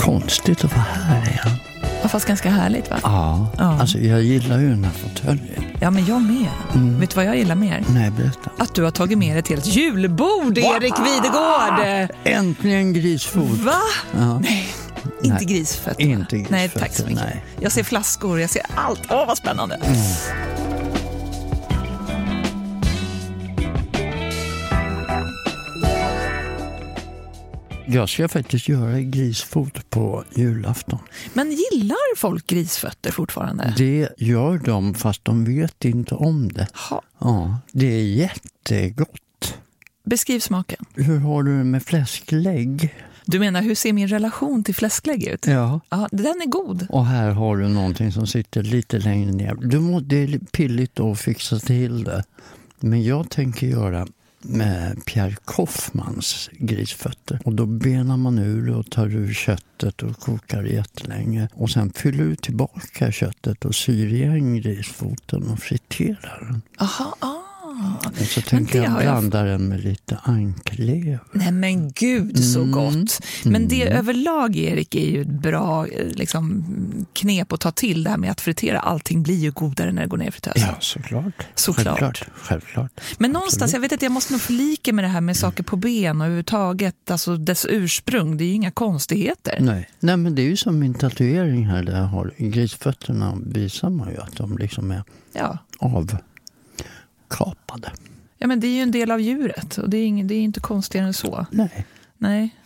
Konstigt att vara här igen. Ja, fast ganska härligt va? Ja, Ja. alltså jag gillar ju den här fåtöljen. Ja, men jag med. Mm. Vet du vad jag gillar mer? Nej, berätta. Att du har tagit med dig till ett julbord, Erik Videgård! Äntligen grisfot. Va? Ja. Nej, inte Nej, grisfötterna. inte Nej, tack så grisfötter, mycket. nej. Jag ser flaskor, jag ser allt. Åh, vad spännande. Mm. Jag ska faktiskt göra grisfot på julafton. Men gillar folk grisfötter fortfarande? Det gör de fast de vet inte om det. Ha. Ja, det är jättegott. Beskriv smaken. Hur har du det med fläsklägg? Du menar, hur ser min relation till fläsklägg ut? Ja. Ja, den är god. Och här har du någonting som sitter lite längre ner. Du må, det är pilligt att fixa till det. Men jag tänker göra med Pierre Koffmans grisfötter. Och då benar man ur och tar ur köttet och kokar jättelänge. Och sen fyller du tillbaka köttet och syr igen grisfoten och friterar den. Aha, ah. Och så tänker jag blanda den med lite anklever. Nej men gud så Mm. gott. Men det Mm. överlag Erik är ju ett bra eh, liksom, knep att ta till det här med att fritera. Allting blir ju godare när det går ner i fritösen. Ja, såklart. Såklart. Självklart. Självklart. Men någonstans, Absolut. jag vet att jag måste nog förlika med det här med saker på ben och överhuvudtaget, alltså dess ursprung. Det är ju inga konstigheter. Nej. Nej, men det är ju som min tatuering här där jag har grisfötterna visar man ju att de liksom är Ja. Avkapade. ja, men det är ju en del av djuret och det är, ing, det är inte konstigare än så. Nej. Nej.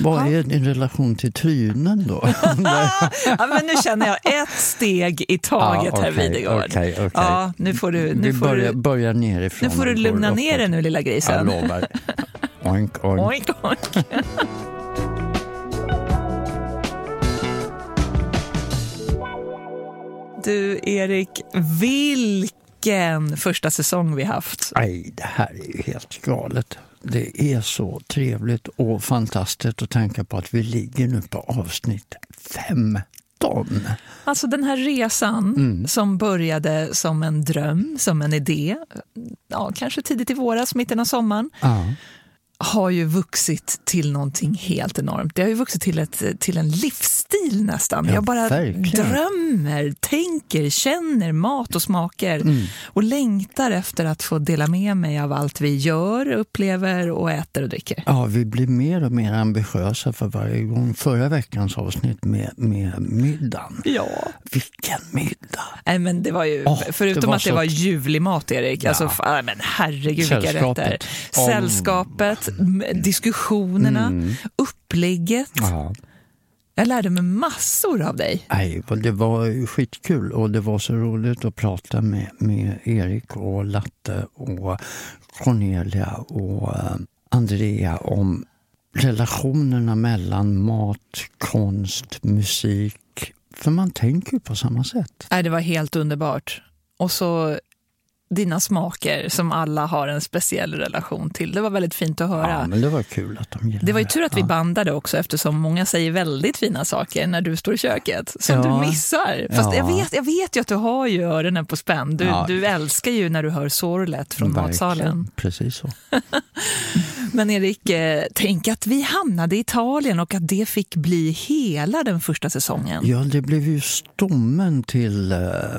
Vad Ja. är din relation till trynen då? ja, men nu känner jag ett steg i taget, herr okej, Videgård. okej, okej. Ja, nu får du, nu Vi får börjar, du, börjar nerifrån. nu får du lugna ner dig nu, lilla Jag grisen. lovar. Oink, oink. Oink, oink. Du, Erik, vilken första säsong vi haft. Aj, det här är ju helt galet. Det är så trevligt och fantastiskt att tänka på att vi ligger nu på avsnitt 15. Alltså den här resan Mm. som började som en dröm, som en idé, ja, kanske tidigt i våras, mitten av sommaren, Ja. Har ju vuxit till någonting helt enormt. Det har ju vuxit till, ett, till en livsstil nästan. Ja, jag bara verkligen. drömmer, tänker, känner mat och smaker Mm. och längtar efter att få dela med mig av allt vi gör, upplever och äter och dricker. Ja, vi blir mer och mer ambitiösa för varje gång. Förra veckans avsnitt med, med middagen. Ja. Vilken middag! Nej, men det var ju, Åh, förutom det var att det var ljuvlig mat, Erik. Ja. Alltså, f- nej, men herregud, vilka rätter. Sällskapet, diskussionerna, Mm. upplägget. Ja. Jag lärde mig massor av dig. Nej, det var skitkul och det var så roligt att prata med, med Erik och Latte och Cornelia och eh, Andrea om relationerna mellan mat, konst, musik. För man tänker ju på samma sätt. Nej, det var helt underbart. Och så dina smaker som alla har en speciell relation till. Det var väldigt fint att höra. Ja, men det var kul att de gillade Det var ju tur att vi bandade också eftersom många säger väldigt fina saker när du står i köket som Ja. du missar. Fast Ja. jag, vet, jag vet ju att du har ju öronen på spänn. Du, Ja. du älskar ju när du hör sorlet från Verkligen. matsalen. Precis så. Men Erik, eh, tänk att vi hamnade i Italien och att det fick bli hela den första säsongen. Ja, det blev ju stommen till eh,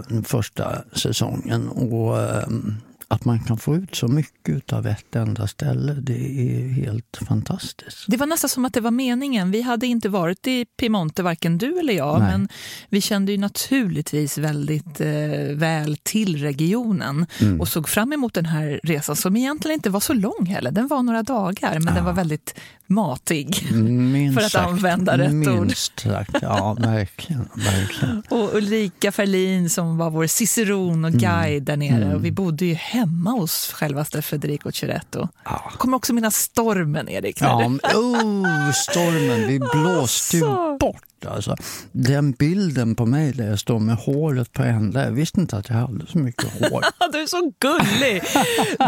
den första säsongen. Och eh, att man kan få ut så mycket av ett enda ställe, det är helt fantastiskt. Det var nästan som att det var meningen. Vi hade inte varit i Piemonte, varken du eller jag, Nej. men vi kände ju naturligtvis väldigt eh, väl till regionen Mm. och såg fram emot den här resan som egentligen inte var så lång heller. Den var några dagar, men den var väldigt matig. Minst För att sagt, använda rätt ord. minst sagt. Ja, verkligen. verkligen. Och Ulrika Ferlin som var vår ciceron och Mm. guide där nere. Och vi bodde ju hemma hos självaste Federico Ceretto. Ja. Kommer också minnas stormen, Erik. Ja, oh, stormen, vi blåste ju Alltså. bort. Alltså. Den bilden på mig där jag står med håret på ända, jag visste inte att jag hade så mycket hår. Du är så gullig!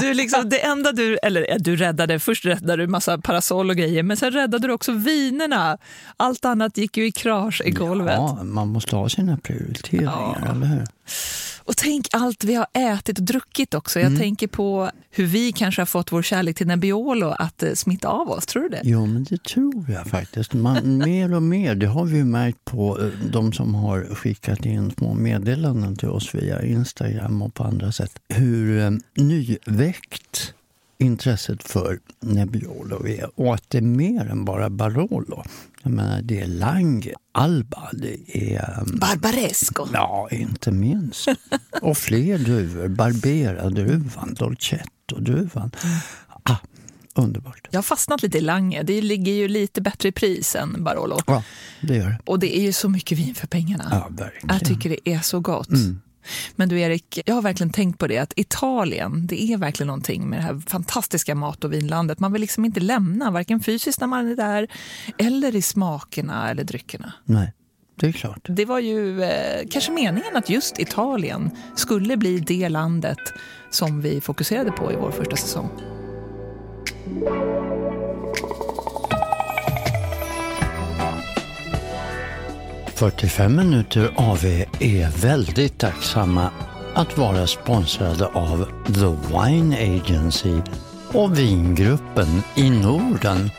Du liksom, det enda du, eller eh, du räddade, först räddade du massa parasoll och grejer, men sen räddade du också vinerna. Allt annat gick ju i krasch i golvet. Ja, man måste ha sina prioriteringar, Ja. eller hur? Och tänk allt vi har ätit och druckit också. Jag mm. tänker på hur vi kanske har fått vår kärlek till Nebbiolo att eh, smitta av oss. Tror du det? Jo, men det tror jag faktiskt. Man, mer och mer, det har vi märkt på eh, de som har skickat in små meddelanden till oss via Instagram och på andra sätt. Hur eh, nyväckt intresset för Nebbiolo är och att det är mer än bara Barolo. Jag menar, det är Lange, Alba, det är... Um, Barbaresco. Ja, inte minst. och fler druvor. Barbera-druvan, Dolcetto-druvan. Ah, underbart. Jag har fastnat lite i Lange. Det ligger ju lite bättre i pris än Barolo. Ja, det gör det. Och det är ju så mycket vin för pengarna. Ja, verkligen. Jag tycker det är så gott. Mm. Men du Erik, jag har verkligen tänkt på det att Italien, det är verkligen någonting med det här fantastiska mat och vinlandet. Man vill liksom inte lämna, varken fysiskt när man är där eller i smakerna eller dryckerna. Nej. Det är klart. Det var ju eh, kanske meningen att just Italien skulle bli det landet som vi fokuserade på i vår första säsong. 45 minuter AV är väldigt tacksamma att vara sponsrade av The Wine Agency och Vingruppen i Norden.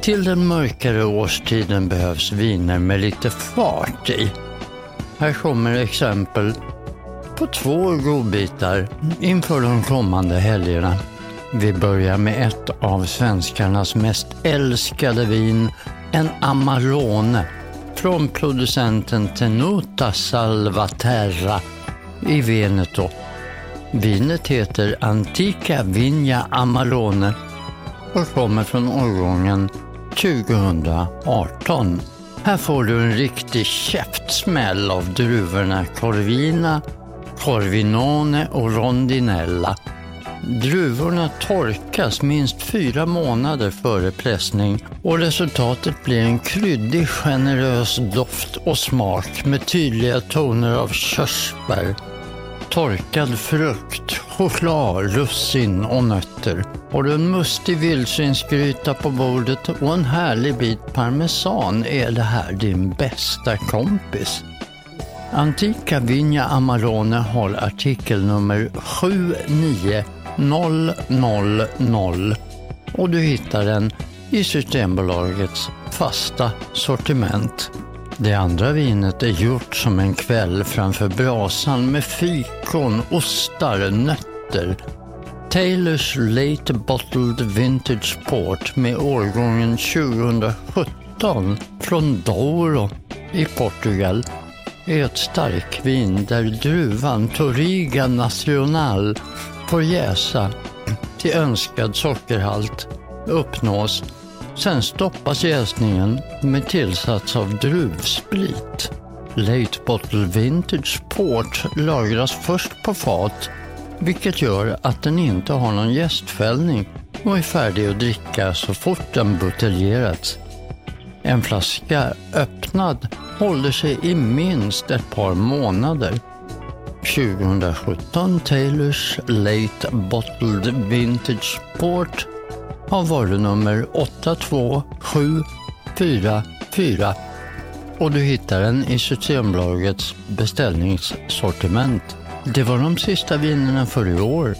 Till den mörkare årstiden behövs viner med lite fart i. Här kommer exempel på två godbitar inför de kommande helgerna. Vi börjar med ett av svenskarnas mest älskade vin, en Amarone från producenten Tenuta Salvaterra i Veneto. Vinet heter Antica Vigna Amarone och kommer från årgången 2018. Här får du en riktig käftsmäll av druvorna Corvina, Corvinone och Rondinella Druvorna torkas minst fyra månader före pressning och resultatet blir en kryddig, generös doft och smak med tydliga toner av körsbär, torkad frukt, choklad, russin och nötter. Har du en mustig vildsvinsgryta på bordet och en härlig bit parmesan är det här din bästa kompis. Antica Vigna Amarone har artikelnummer 79 000 och du hittar den i Systembolagets fasta sortiment. Det andra vinet är gjort som en kväll framför brasan med fikon, ostar, nötter. Taylors Late Bottled Vintage Port med årgången 2017 från Douro i Portugal är ett starkvin där druvan Toriga Nacional får jäsa till önskad sockerhalt uppnås. Sen stoppas jäsningen med tillsats av druvsprit. Late Bottle Vintage Port lagras först på fat, vilket gör att den inte har någon jästfällning och är färdig att dricka så fort den buteljerats. En flaska öppnad håller sig i minst ett par månader 2017 Taylors Late Bottled Vintage Port har varunummer 82744 och du hittar den i Systembolagets beställningssortiment. Det var de sista vinerna för i år,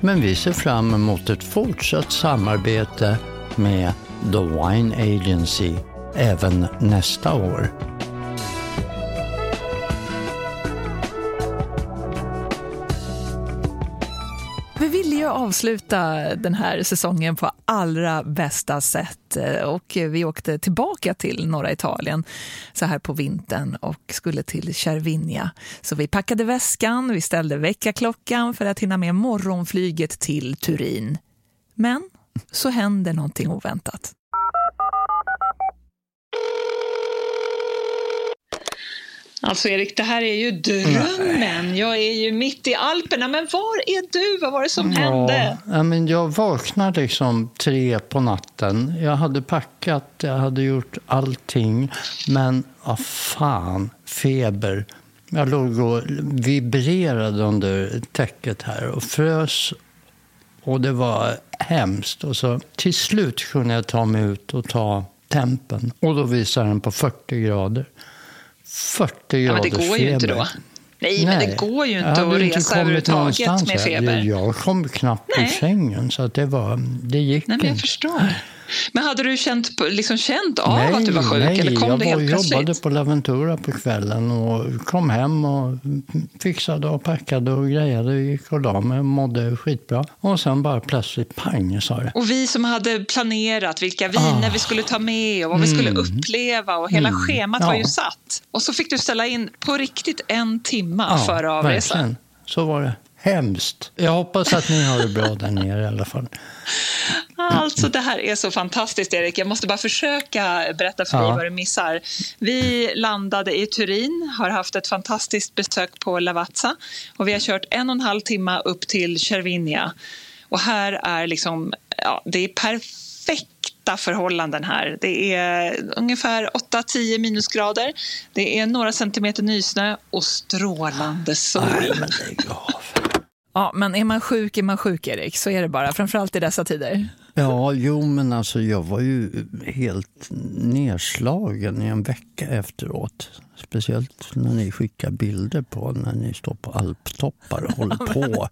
men vi ser fram emot ett fortsatt samarbete med The Wine Agency även nästa år. Avsluta den här säsongen på allra bästa sätt. Eh, och vi åkte tillbaka till norra Italien så här på vintern och skulle till Cervinia. Så vi packade väskan, vi ställde väckarklockan för att hinna med morgonflyget till Turin. Men så händer någonting oväntat. Alltså Erik, det här är ju drömmen. Jag är ju mitt i Alperna. Men var är du? Vad var det som ja, hände? Ja, men jag vaknade liksom tre på natten. Jag hade packat, jag hade gjort allting. Men vad fan, feber. Jag låg och vibrerade under täcket här och frös. Och det var hemskt. Och så till slut kunde jag ta mig ut och ta tempen. Och då visade den på 40 grader. 40 grader ja, men Det går feber. ju inte då. Nej, men det går ju inte att resa överhuvudtaget med feber. Jag kom knappt ur sängen, så det, var, det gick Nej, men jag förstår. Men hade du känt, liksom känt av nej, att du var sjuk? Nej, eller kom jag det helt var, plötsligt? jobbade på Laventura på kvällen och kom hem och fixade och packade och grejade. Gick och la mig och mådde skitbra. Och sen bara plötsligt pang sa det. Och vi som hade planerat vilka viner ah. vi skulle ta med och vad mm. vi skulle mm. uppleva och hela mm. schemat ja. var ju satt. Och så fick du ställa in på riktigt en timme ja, före avresan. Verkligen. Så var det. Hemskt. Jag hoppas att ni har det bra där nere i alla fall. Alltså det här är så fantastiskt Erik. Jag måste bara försöka berätta för dig vad du missar. Vi landade i Turin, har haft ett fantastiskt besök på Lavazza och vi har kört en och en halv timme upp till Cervinia. Och här är liksom, ja, det är perfekta förhållanden här. Det är ungefär 8-10 minusgrader. Det är några centimeter nysnö och strålande sol. Nej, men lägg av. Ja, men är man sjuk är man sjuk, Erik. Så är det bara, framförallt i dessa tider. Ja, jo, men alltså jag var ju helt nedslagen i en vecka efteråt. Speciellt när ni skickar bilder på när ni står på alptoppar och håller på.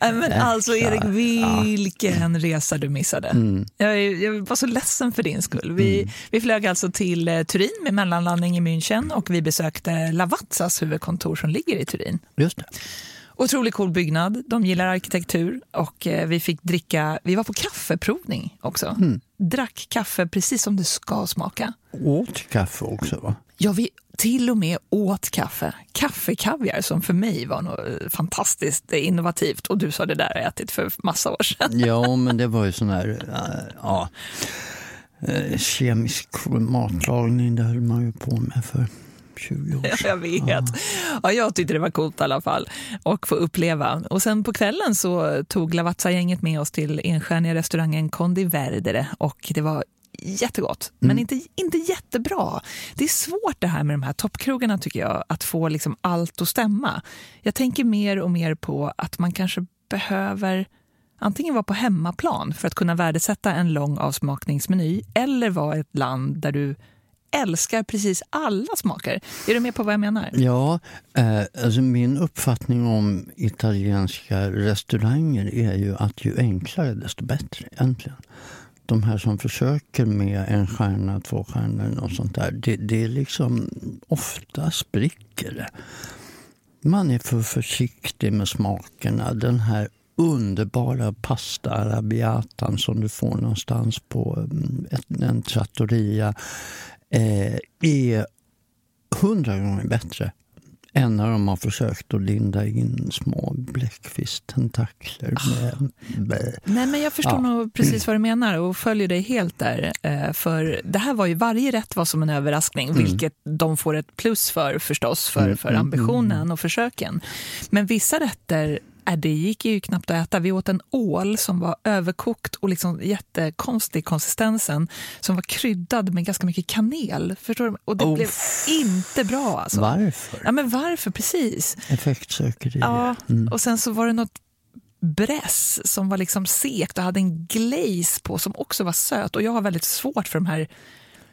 men alltså Erik, vilken ja. resa du missade. Mm. Jag, jag, var så ledsen för din skull. Vi, mm. vi flög alltså till eh, Turin med mellanlandning i München och vi besökte Lavazzas huvudkontor som ligger i Turin. Just det. Otroligt cool byggnad. De gillar arkitektur och eh, vi fick dricka, vi var på kaffeprovning också. Mm. Drack kaffe precis som det ska smaka. Åt kaffe också va? Ja, vi till och med åt kaffe. Kaffekaviar som för mig var något eh, fantastiskt innovativt och du sa det där har jag ätit för massa år sedan. Ja, men det var ju sån här, äh, ja, kemisk matlagning, det höll man ju på med för 20 år sedan. Jag vet. Ja. ja. jag tyckte det var coolt i alla fall att få uppleva. Och sen på kvällen så tog Lavazza-gänget med oss till enstjärniga restaurangen Condi Verdere och det var jättegott, mm. men inte, inte jättebra. Det är svårt det här med de här toppkrogarna tycker jag, att få liksom allt att stämma. Jag tänker mer och mer på att man kanske behöver antingen vara på hemmaplan för att kunna värdesätta en lång avsmakningsmeny eller vara ett land där du älskar precis alla smaker. Är du med på vad jag menar? Ja, eh, alltså min uppfattning om italienska restauranger är ju att ju enklare desto bättre egentligen. De här som försöker med en stjärna, två stjärnor och sånt där, det, det är liksom ofta spricker det. Man är för försiktig med smakerna. Den här underbara pasta arabiatan som du får någonstans på mm, en trattoria eh, är hundra gånger bättre än när de har försökt att linda in små bläckfisktentakler. Nej, men jag förstår ja. nog precis vad du menar och följer dig helt där. Eh, för det här var ju, varje rätt var som en överraskning, mm. vilket de får ett plus för förstås, för, mm, för mm, ambitionen mm. och försöken. Men vissa rätter Äh, det gick ju knappt att äta. Vi åt en ål som var överkokt och liksom jättekonstig konsistensen som var kryddad med ganska mycket kanel. Förstår du? Och det oh. blev inte bra. Alltså. Varför? Ja, men varför? Precis. Effektsökeri. Ja, mm. och sen så var det något bräss som var liksom sekt och hade en glaze på som också var söt. Och jag har väldigt svårt för de här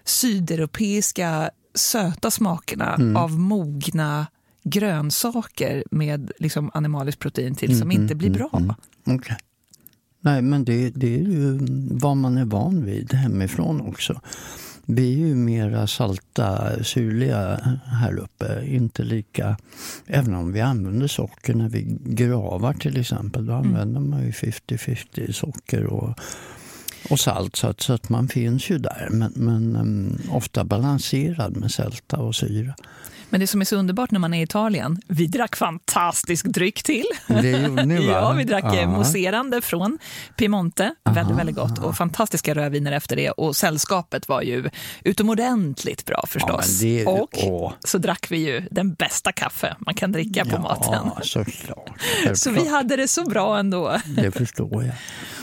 sydeuropeiska söta smakerna mm. av mogna grönsaker med liksom animaliskt protein till som mm, inte blir mm, bra. Mm, okay. Nej, men det, det, är ju vad man är van vid hemifrån också. Vi är ju mera salta, syrliga här uppe. Inte lika... Även om vi använder socker när vi gravar till exempel. Då mm. använder man ju 50-50 socker och, och salt. Så att, så att man finns ju där. Men, men um, ofta balanserad med sälta och syra. Men det som är så underbart när man är i Italien, vi drack fantastisk dryck till. Det gjorde ni va? ja, vi drack Aha. mousserande från Piemonte, Aha. väldigt, väldigt gott och fantastiska rödviner efter det och sällskapet var ju utomordentligt bra förstås. Ja, det, och åh. så drack vi ju den bästa kaffe man kan dricka på ja, maten. Såklart. Så vi hade det så bra ändå. Det förstår jag.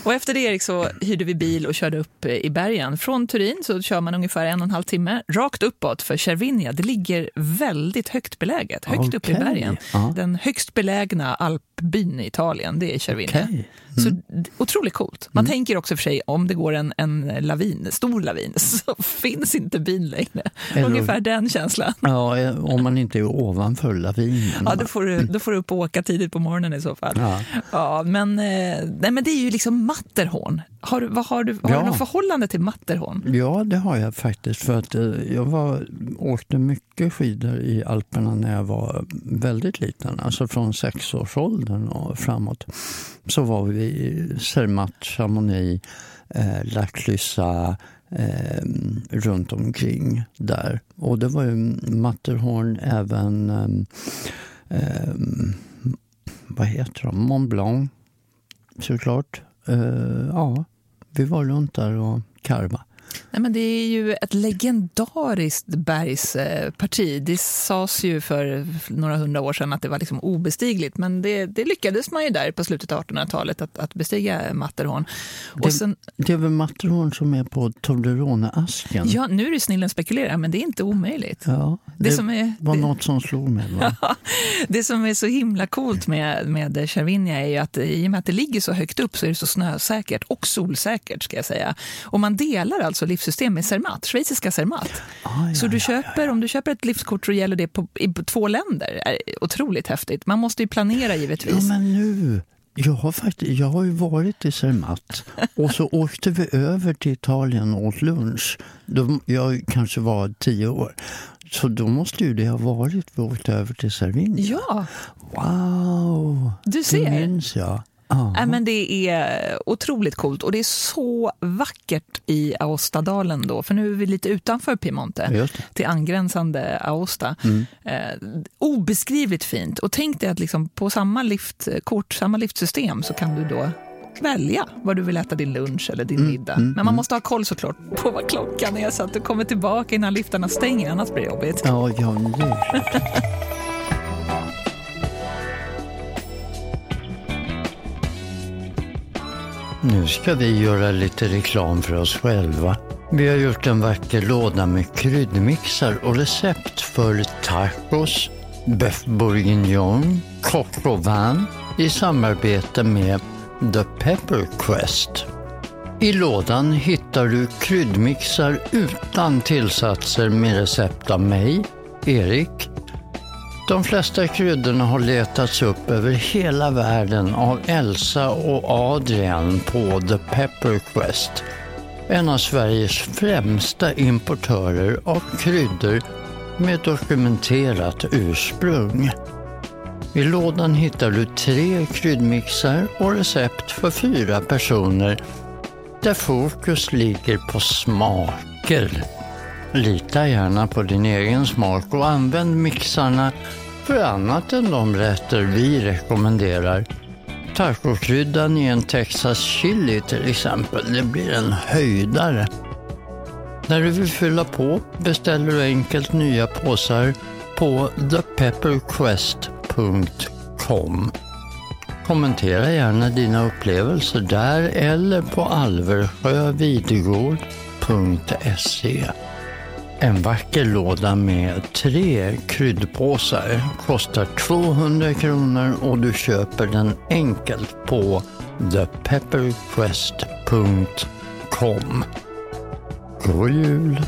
Och efter det Erik, så hyrde vi bil och körde upp i bergen. Från Turin så kör man ungefär en och en halv timme rakt uppåt för Cervinia. Det ligger väldigt högt beläget, högt okay. upp i bergen. Ja. Den högst belägna alpbyn i Italien, det är Cervinia. Okay. Så d- otroligt coolt. Man tänker också för sig, om det går en, en lavin, stor lavin, så finns inte byn längre. Eller- Ungefär den känslan. Ja, eh, om man inte är ovanför lavinen. Ja, då får, du, då får du upp och åka tidigt på morgonen i så fall. Ja. Ja, men, eh, nej, men det är ju liksom Matterhorn. Har, du- vad har du, har Ja. du något förhållande till Matterhorn? Ja, det har jag faktiskt. För att eh, jag var, åkte mycket skidor i Alperna när jag var väldigt liten. Alltså från sexårsåldern och framåt. Så var vi i Zermatt, Chamonix, eh, La Clusaz, eh, runt omkring där. Och det var ju Matterhorn även, eh, vad heter de, Mont Blanc såklart. Eh, ja, vi var runt där och karva. Nej, men det är ju ett legendariskt bergsparti. Det sades ju för några hundra år sedan att det var liksom obestigligt, men det, det lyckades man ju där på slutet av 1800-talet att, att bestiga Matterhorn. Och Det- sen, Det är väl Matterhorn som är på Toblerone-asken? ja, nu är det snillen spekulerar, men det är inte omöjligt. Ja, Det, det, som är, var det, något som slog mig. Det som är så himla coolt med, med Cervinia är ju att i och med att det ligger så högt upp så är det så snösäkert och solsäkert ska jag säga. Och man delar alltså livssystem med Zermatt, schweiziska Zermatt. Ah, ja, Så du köper, om du köper ett livskort så gäller det på, i två länder. Det är otroligt häftigt. Man måste ju planera givetvis. Ja, men nu. Jag har, faktiskt, jag har ju varit i Zermatt och så åkte vi över till Italien och åt lunch. Då, jag kanske var tio år. Så då måste ju det ha varit vi åkte över till Cervinia. Ja, Wow! du Det ser. minns jag. Ja. Nej, men det är otroligt coolt och det är så vackert i Aostadalen då, för nu är vi lite utanför Piemonte, till angränsande Aosta. Eh, obeskrivligt fint. Och tänk dig att liksom på samma liftkort, samma liftsystem så kan du då välja vad du vill äta din lunch eller din middag. Men man måste ha koll såklart på vad klockan är så att du kommer tillbaka innan liftarna stänger, annars blir det jobbigt. Ja, ja, Nu ska vi göra lite reklam för oss själva. Vi har gjort en vacker låda med kryddmixar och recept för tacos, beef bourguignon, coq au vin i samarbete med The Pepper Quest. I lådan hittar du kryddmixar utan tillsatser med recept av mig, Erik. De flesta kryddorna har letats upp över hela världen av Elsa och Adrian på The Pepper Quest. En av Sveriges främsta importörer av kryddor med dokumenterat ursprung. I lådan hittar du tre kryddmixar och recept för fyra personer där fokus ligger på smaker. Lita gärna på din egen smak och använd mixarna för annat än de rätter vi rekommenderar. Tacokryddan i en Texas chili till exempel, det blir en höjdare. När du vill fylla på beställer du enkelt nya påsar på thepepperquest.com. Kommentera gärna dina upplevelser där eller på alversjövidegård.se. En vacker låda med tre kryddpåsar kostar 200 kronor och du köper den enkelt på thepepperquest.com. God jul!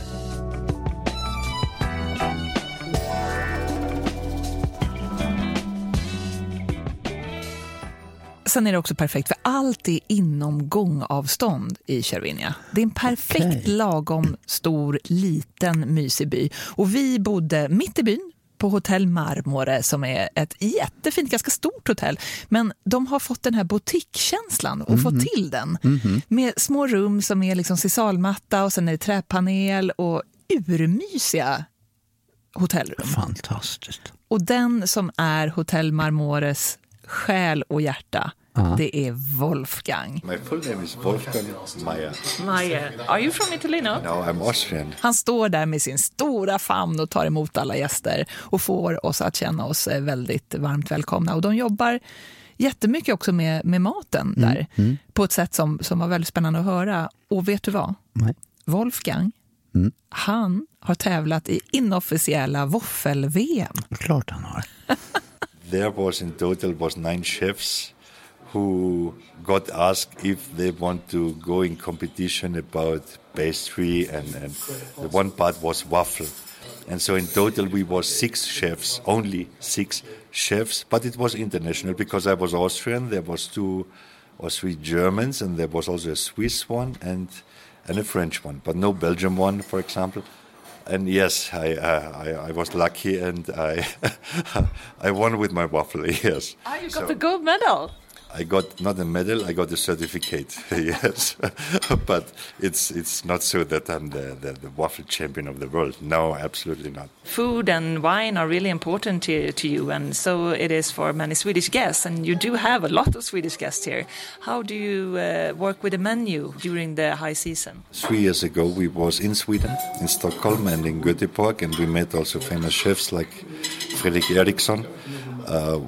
Sen är det också perfekt, för allt är inom gångavstånd i Cervinia. Det är en perfekt Okej. lagom stor, liten, mysig by. Och vi bodde mitt i byn på Hotell Marmore som är ett jättefint, ganska stort hotell. Men de har fått den här boutiquekänslan och fått till den. Med små rum som är liksom sisalmatta och sen är det träpanel och urmysiga hotellrum. Fantastiskt. Och den som är Hotell Marmores själ och hjärta, Ja. det är Wolfgang. My full name is Wolfgang Meyer. Meyer, are you from Italy now? No, I'm Austrian. Han står där med sin stora famn och tar emot alla gäster och får oss att känna oss eh, väldigt varmt välkomna. Och de jobbar jättemycket också med, med maten där på ett sätt som, som var väldigt spännande att höra. Och vet du vad? Nej. Wolfgang, han har tävlat i inofficiella våffel-VM. Klart han har. There was in total was nine chefs who got asked if they want to go in competition about pastry and, and the one part was waffle. And so in total we were six chefs, only six chefs, but it was international because I was Austrian, there was two or three Germans and there was also a Swiss one and and a French one, but no Belgian one, for example. And yes, I uh, I, I was lucky and I I won with my waffle. Yes. Ah, you got so, the gold medal. I got not a medal, I got a certificate. yes, but it's it's not so that I'm the, the, the, waffle champion of the world. No, absolutely not. Food and wine are really important to, to you, and so it is for many Swedish guests. And you do have a lot of Swedish guests here. How do you uh, work with the menu during the high season? Three years ago, we was in Sweden, in Stockholm, and in Göteborg, and we met also famous chefs like Fredrik Eriksson. Uh,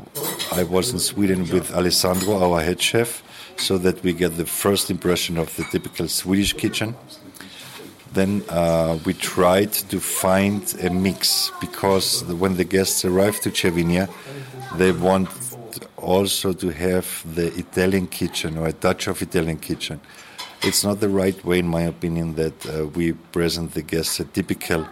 I was in Sweden with Alessandro, our head chef, so that we get the first impression of the typical Swedish kitchen. Then uh, we tried to find a mix because when the guests arrive to Cervinia, they want also to have the Italian kitchen or a touch of Italian kitchen. It's not the right way, in my opinion, that uh, we present the guests a typical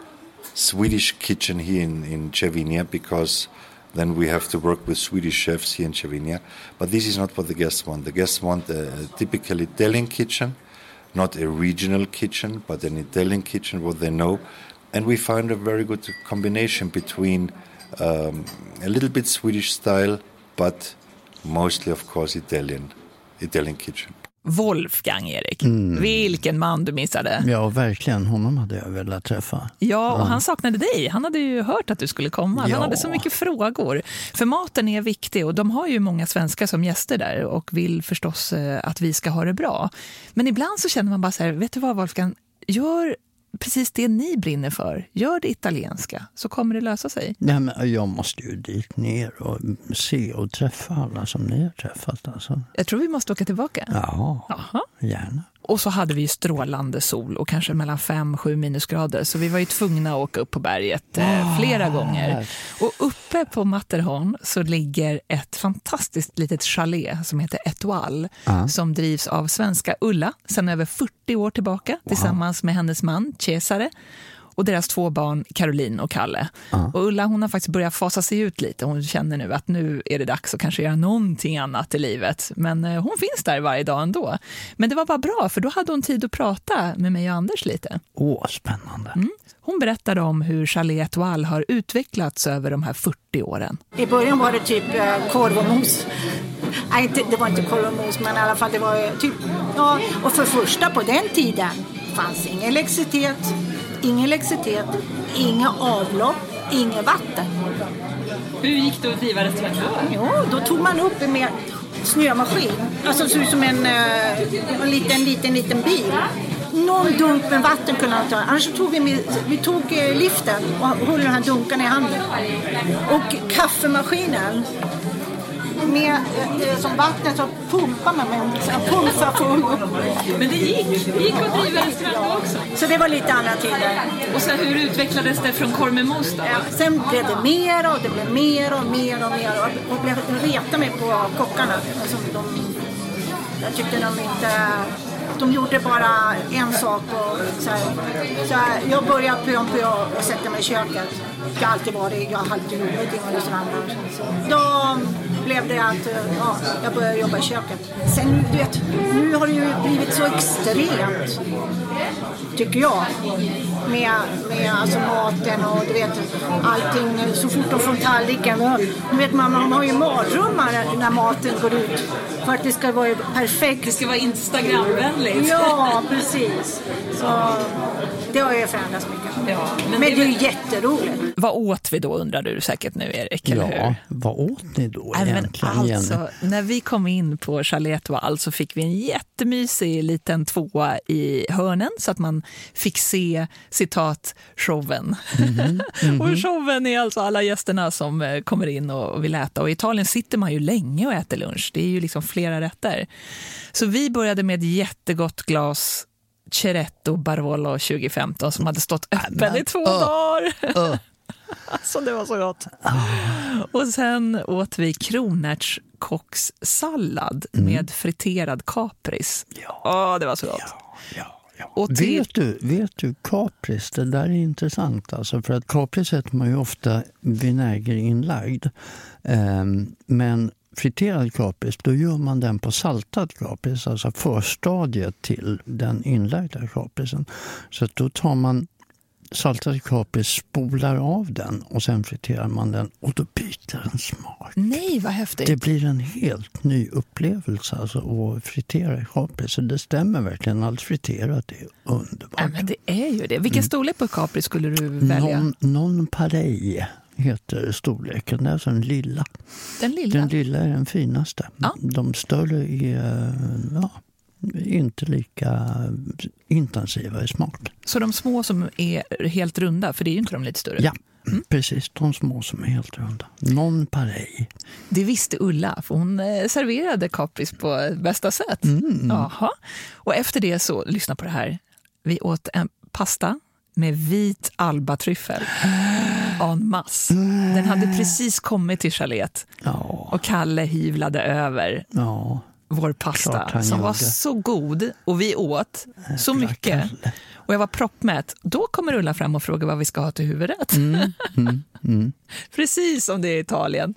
Swedish kitchen here in, in Cervinia because then we have to work with Swedish chefs here in Cervinia. But this is not what the guests want. The guests want a, a typical Italian kitchen, not a regional kitchen, but an Italian kitchen, what they know. And we found a very good combination between um, a little bit Swedish style, but mostly, of course, Italian, Italian kitchen. Wolfgang, Erik. Mm. Vilken man du missade. Ja, verkligen. Honom hade jag velat träffa. Ja, och ja. han saknade dig. Han hade ju hört att du skulle komma. Ja. Han hade så mycket frågor. För maten är viktig och de har ju många svenskar som gäster där och vill förstås eh, att vi ska ha det bra. Men ibland så känner man bara så här, vet du vad Wolfgang, gör precis det ni brinner för. Gör det italienska, så kommer det lösa sig. Nej, men jag måste ju dit ner och se och träffa alla som ni har träffat. Alltså. Jag tror vi måste åka tillbaka. Ja, Aha. gärna. Och så hade vi strålande sol och kanske mellan 5-7 minusgrader. Så vi var ju tvungna att åka upp på berget eh, flera gånger. Och uppe på Matterhorn så ligger ett fantastiskt litet chalet som heter Etoile. Uh. Som drivs av svenska Ulla sedan över 40 år tillbaka wow. tillsammans med hennes man Cesare och deras två barn Caroline och Kalle. Uh. Och Ulla hon har faktiskt börjat fasa sig ut lite. Hon känner nu att nu är det dags att kanske göra någonting annat i livet. Men eh, hon finns där varje dag ändå. Men det var bara bra, för då hade hon tid att prata med mig och Anders lite. Åh, spännande. Mm. Hon berättade om hur Chalet Etoile har utvecklats över de här 40 åren. I början var det typ eh, korv och mos. Nej, inte, det var inte korv och mos, men i alla fall det var typ... Ja, och för första på den tiden fanns ingen elektricitet, ingen elektricitet, inga avlopp, inget vatten. Hur gick det att driva restaurang då? Jo, då tog man upp en snömaskin. Alltså såg ut som en, eh, en liten, liten, liten bil. Någon dunk med vatten kunde man ta. Annars tog vi, med, vi tog eh, liften och höll den här dunkarna i handen. Och kaffemaskinen med eh, som vattnet så pumpar man med en pump för att få upp. Men det gick? Det gick att driva restaurang också? Så det var lite andra tider. Och sen hur utvecklades det från korv med mos då? Ja, sen blev det mer och det blev mer och mer och mer och, och blev reta mig på kockarna. Alltså, de, jag tyckte de inte de gjorde bara en sak. Och så här, så här, jag började pö om pö och sätta mig i köket. Jag har alltid varit, jag har alltid jobbat inom restaurangbranschen. Blev det att ja, jag började jobba i köket. Sen du vet, nu har det ju blivit så extremt, tycker jag. Med, med alltså maten och du vet allting, så fort de får tallriken. Du vet man, man har ju mardrömmar när maten går ut. För att det ska vara perfekt. Det ska vara Instagramvänligt. Ja, precis. Så det har ju förändrats mycket. Ja, men, men det, det är ju jätteroligt. Vad åt vi då undrar du säkert nu Erik, eller ja, hur? vad åt ni då Nej, egentligen? Alltså, när vi kom in på Chalet Toile så fick vi en jättemysig liten tvåa i hörnen så att man fick se citat showen. Mm -hmm. Mm -hmm. och showen är alltså alla gästerna som eh, kommer in och vill äta. Och i Italien sitter man ju länge och äter lunch. Det är ju liksom flera rätter. Så vi började med ett jättegott glas Ceretto Barolo 2015 som hade stått öppen i två uh, dagar. Uh. Alltså, det var så gott. Och sen åt vi kronärtskockssallad med friterad kapris. Ja. Åh, det var så gott. Ja, ja, ja. Och till- Vet, du, vet du, kapris, det där är intressant. Alltså, för att kapris äter man ju ofta vinägerinlagd. Ehm, men friterad kapris, då gör man den på saltad kapris, alltså förstadiet till den inlagda kaprisen. Så att då tar man saltad kapris, spolar av den och sen friterar man den och då byter den smak. Nej, vad häftigt. Det blir en helt ny upplevelse alltså, att fritera kapris. Så det stämmer verkligen. Allt friterat är underbart. Ja, men det är ju det. Vilken storlek på kapris skulle du välja? Non, non parei heter storleken. Det är alltså den lilla. Den lilla? Den lilla är den finaste. Ja. De större är ja, inte lika intensiva i smak. Så de små som är helt runda, för det är ju inte de lite större? Ja, precis. De små som är helt runda. Non parei. Det visste Ulla, för hon eh, serverade kapris på bästa sätt. Mm. Jaha. Och efter det så, lyssna på det här, vi åt en pasta med vit albatryffel en masse. Den hade precis kommit till chalet Ja, och Kalle hyvlade över ja. Vår pasta som var gjorde. så god och vi åt så mycket. Och jag var proppmätt. Då kommer Ulla fram och frågar vad vi ska ha till huvudrätt. Mm, Precis som det är i Italien.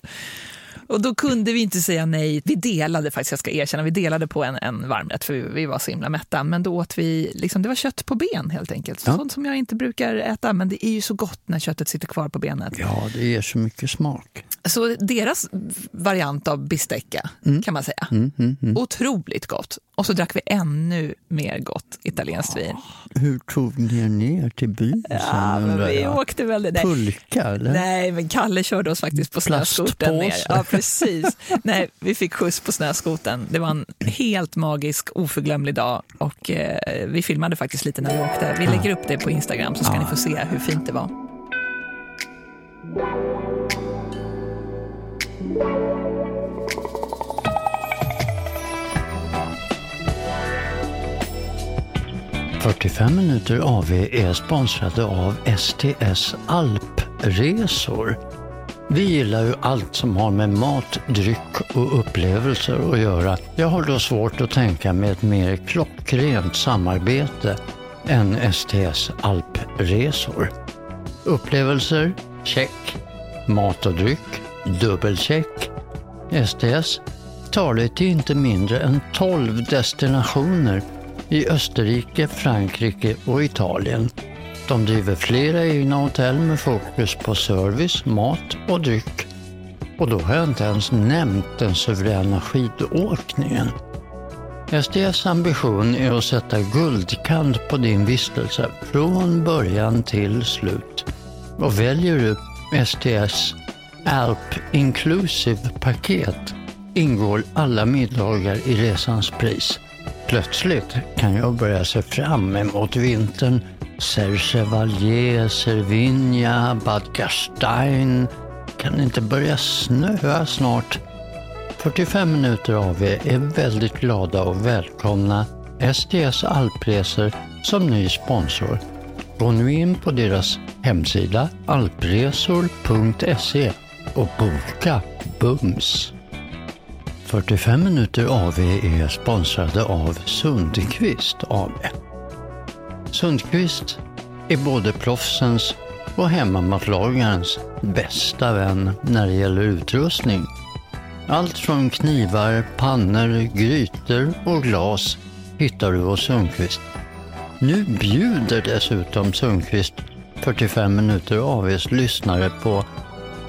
Och då kunde vi inte säga nej. Vi delade faktiskt, jag ska erkänna, vi delade på en, en varmrätt för vi, vi var så himla mätta. Men då åt vi, liksom, det var kött på ben helt enkelt. Ja. Sånt som jag inte brukar äta, men det är ju så gott när köttet sitter kvar på benet. Ja, det ger så mycket smak. Så deras variant av bistecca kan man säga. Mm, mm, mm. Otroligt gott. Och så drack vi ännu mer gott italienskt vin. Hur tog ni er ner till byn sen Ja, men vi jag? åkte väldigt... Nej. Pulka eller? Nej, men Kalle körde oss faktiskt på snöskoten ner. Ja, precis. Nej, vi fick skjuts på snöskoten. Det var en helt magisk, oförglömlig dag och eh, vi filmade faktiskt lite när vi åkte. Vi lägger upp det på Instagram så ska ni få se hur fint det var. 45 minuter AV är sponsrade av STS Alpresor. Vi gillar ju allt som har med mat, dryck och upplevelser att göra. Jag har då svårt att tänka mig ett mer klockrent samarbete än STS Alpresor. Upplevelser? Check. Mat och dryck? Dubbelcheck. STS tar dig till inte mindre än 12 destinationer i Österrike, Frankrike och Italien. De driver flera egna hotell med fokus på service, mat och dryck. Och då har jag inte ens nämnt den suveräna skidåkningen. STS ambition är att sätta guldkant på din vistelse från början till slut. Och väljer du STS Alp Inclusive paket ingår alla middagar i resans pris. Plötsligt kan jag börja se fram emot vintern. Serchevalier, Cervinia, Bad Gastein. Kan det inte börja snöa snart? 45 minuter av er är väldigt glada och välkomna STS Alpresor som ny sponsor. Gå nu in på deras hemsida alpresor.se och boka bums. 45 minuter AV är sponsrade av Sundqvist AB. Sundqvist är både proffsens och hemmamatlagarens bästa vän när det gäller utrustning. Allt från knivar, pannor, grytor och glas hittar du hos Sundqvist. Nu bjuder dessutom Sundqvist 45 minuter AVs lyssnare på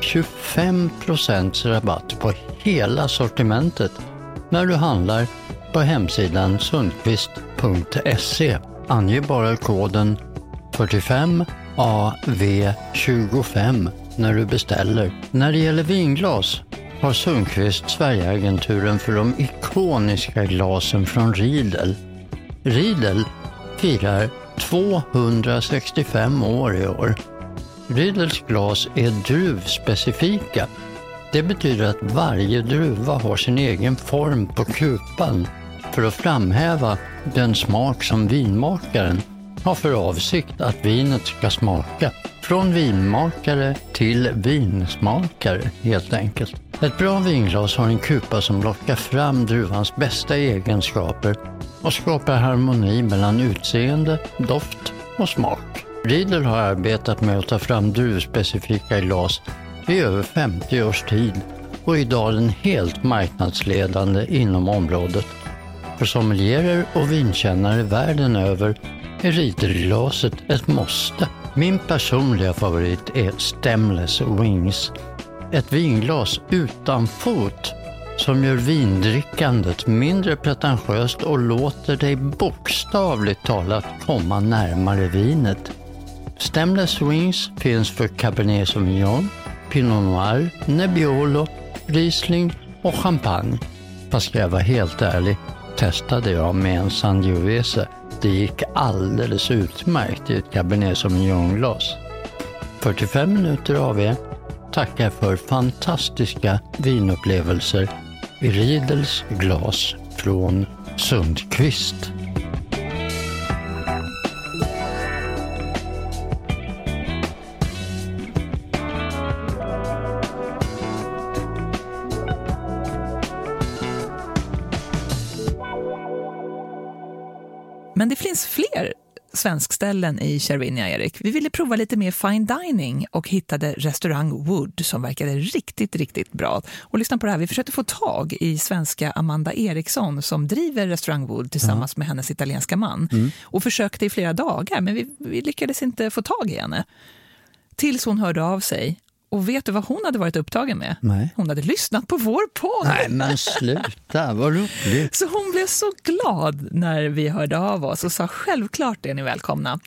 25% rabatt på hela sortimentet när du handlar på hemsidan sundqvist.se. Ange bara koden 45AV25 när du beställer. När det gäller vinglas har Sundqvist Sverigeagenturen för de ikoniska glasen från Riedel. Riedel firar 265 år i år. Riedels glas är druvspecifika. Det betyder att varje druva har sin egen form på kupan för att framhäva den smak som vinmakaren har för avsikt att vinet ska smaka. Från vinmakare till vinsmakare helt enkelt. Ett bra vinglas har en kupa som lockar fram druvans bästa egenskaper och skapar harmoni mellan utseende, doft och smak. Riedel har arbetat med att ta fram druvspecifika glas i över 50 års tid och är idag den helt marknadsledande inom området. För sommelierer och vinkännare världen över är Riedelglaset ett måste. Min personliga favorit är Stemless Wings. Ett vinglas utan fot som gör vindrickandet mindre pretentiöst och låter dig bokstavligt talat komma närmare vinet. Stemless Wings finns för Cabernet Sauvignon, Pinot Noir, Nebbiolo, Riesling och Champagne. Fast ska jag vara helt ärlig testade jag med en Sangiovese. Det gick alldeles utmärkt i ett Cabernet Sauvignon-glas. 45 minuter av er tackar för fantastiska vinupplevelser i Riedels glas från Sundqvist. Svenskställen i Cervinia, Erik. Vi ville prova lite mer fine dining och hittade restaurang Wood som verkade riktigt, riktigt bra. Och lyssna på det här, vi försökte få tag i svenska Amanda Eriksson som driver restaurang Wood tillsammans ja. med hennes italienska man. Mm. Och försökte i flera dagar, men vi, vi lyckades inte få tag i henne. Tills hon hörde av sig och vet du vad hon hade varit upptagen med? Nej. Hon hade lyssnat på vår podd. Nej men sluta, vad roligt. Så hon blev så glad när vi hörde av oss och sa självklart är ni välkomna.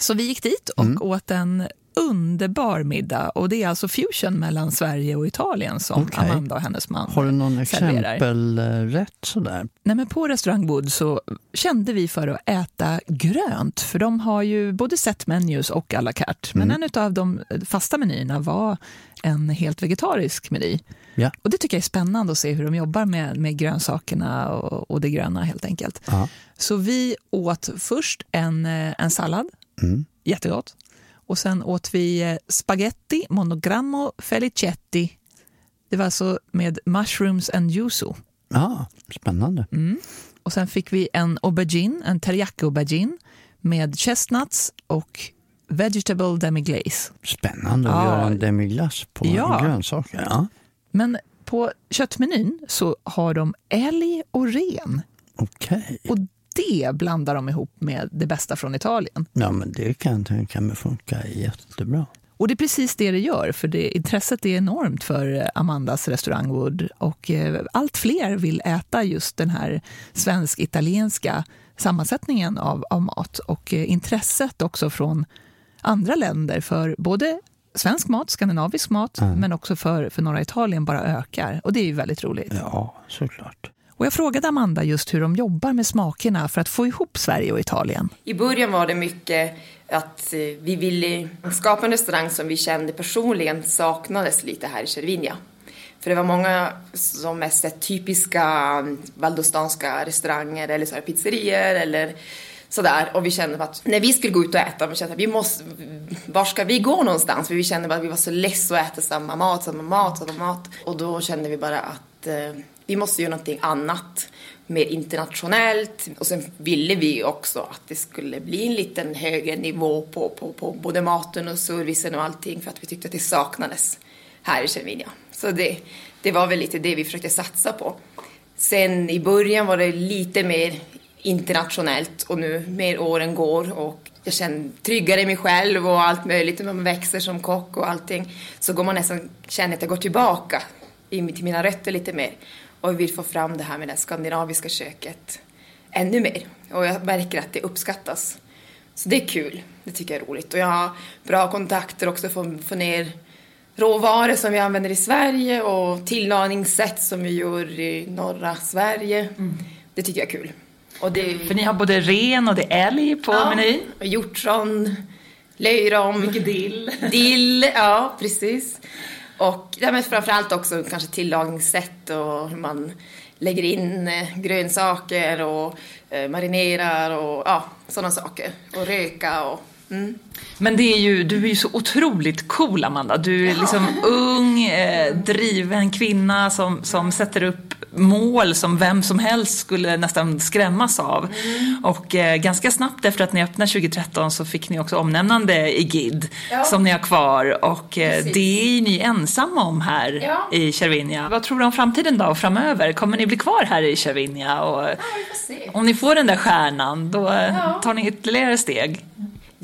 Så vi gick dit och mm. åt en underbar middag. Och Det är alltså fusion mellan Sverige och Italien som okay. Amanda och hennes man Har du någon exempelrätt sådär? Nej, men på restaurang Wood så kände vi för att äta grönt. För de har ju både set menus och à la carte. Men mm. en av de fasta menyerna var en helt vegetarisk meny. Ja. Och Det tycker jag är spännande att se hur de jobbar med, med grönsakerna och, och det gröna helt enkelt. Aha. Så vi åt först en, eh, en sallad, mm. jättegott. Och sen åt vi eh, spaghetti monogrammo felicetti. Det var alltså med mushrooms and yuzu. Ja, spännande. Mm. Och sen fick vi en aubergine, en teriyaki aubergine med chestnuts och vegetable demi-glaze. Spännande att ja. göra en demi-glace på ja. grönsaker. Ja. Men på köttmenyn så har de älg och ren. Okej. Okay det blandar de ihop med det bästa från Italien. Ja, men det kan jag tänka mig funkar jättebra. Och det är precis det det gör, för det, intresset är enormt för Amandas restaurang Wood och eh, allt fler vill äta just den här svensk-italienska sammansättningen av, av mat och eh, intresset också från andra länder för både svensk mat, skandinavisk mat, mm. men också för, för norra Italien bara ökar. Och det är ju väldigt roligt. Ja, såklart. Och jag frågade Amanda just hur de jobbar med smakerna för att få ihop Sverige och Italien. I början var det mycket att eh, vi ville skapa en restaurang som vi kände personligen saknades lite här i Cervinia. För det var många som mest typiska valdostanska restauranger eller så pizzerior eller sådär. Och vi kände att när vi skulle gå ut och äta, vi kände att vi måste, var ska vi gå någonstans? För vi kände att vi var så less att äta samma mat, samma mat, samma mat. Och då kände vi bara att eh, vi måste göra någonting annat, mer internationellt. Och sen ville vi också att det skulle bli en liten högre nivå på, på, på både maten och servicen och allting för att vi tyckte att det saknades här i Cervinia. Så det, det var väl lite det vi försökte satsa på. Sen i början var det lite mer internationellt och nu mer åren går och jag känner tryggare i mig själv och allt möjligt. När man växer som kock och allting så går man nästan, känner att jag går tillbaka till mina rötter lite mer och vill få fram det här med det skandinaviska köket ännu mer. Och jag märker att det uppskattas. Så det är kul. Det tycker jag är roligt. Och jag har bra kontakter också för att få ner råvaror som vi använder i Sverige och tillagningssätt som vi gör i norra Sverige. Mm. Det tycker jag är kul. Och det... För ni har både ren och det är älg på ja, menyn? hjortron, löjrom. Mycket dill. Dill, ja precis. Och ja, men framförallt också kanske tillagningssätt och hur man lägger in eh, grönsaker och eh, marinerar och ja, sådana saker. Och röka och mm. Men det är ju, du är ju så otroligt cool Amanda. Du är liksom ung, eh, driven kvinna som, som sätter upp mål som vem som helst skulle nästan skrämmas av. Mm. Och eh, ganska snabbt efter att ni öppnade 2013 så fick ni också omnämnande i GID ja. som ni har kvar. Och eh, det är ju ni ensamma om här ja. i Cervinia. Vad tror du om framtiden då och framöver? Kommer ni bli kvar här i Cervinia? Och, ja, om ni får den där stjärnan, då tar ni ytterligare steg.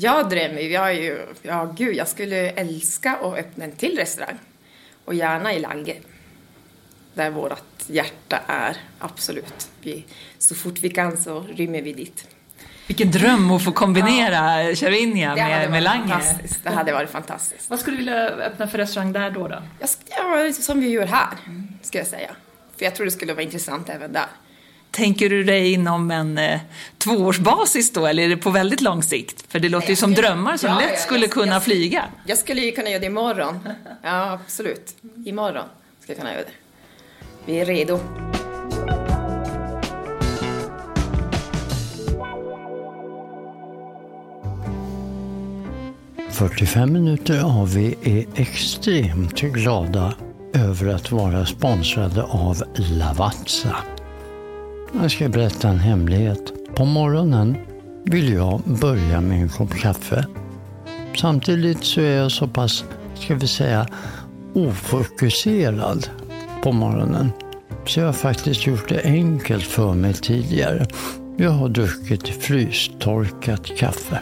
Jag drömmer jag är ju, ja gud, jag skulle älska att öppna en till restaurang. Och gärna i Lange. Där vårt hjärta är, absolut. Vi, så fort vi kan så rymmer vi dit. Vilken dröm att få kombinera ja. Med, med Lange. Det hade varit fantastiskt. Vad skulle du vilja öppna för restaurang där då? då? Ja, som vi gör här, ska jag säga. För jag tror det skulle vara intressant även där. Tänker du dig inom en eh, tvåårsbasis då, eller är det på väldigt lång sikt? För det låter ju som drömmar som ja, lätt ja, skulle jag, kunna jag, flyga. Jag skulle ju kunna göra det imorgon. Ja, absolut. Imorgon ska jag kunna göra det. Vi är redo. ...45 minuter AV är extremt glada över att vara sponsrade av Lavazza. Jag ska berätta en hemlighet. På morgonen vill jag börja med en kopp kaffe. Samtidigt så är jag så pass, ska vi säga, ofokuserad på morgonen. Så jag har faktiskt gjort det enkelt för mig tidigare. Jag har druckit frystorkat kaffe.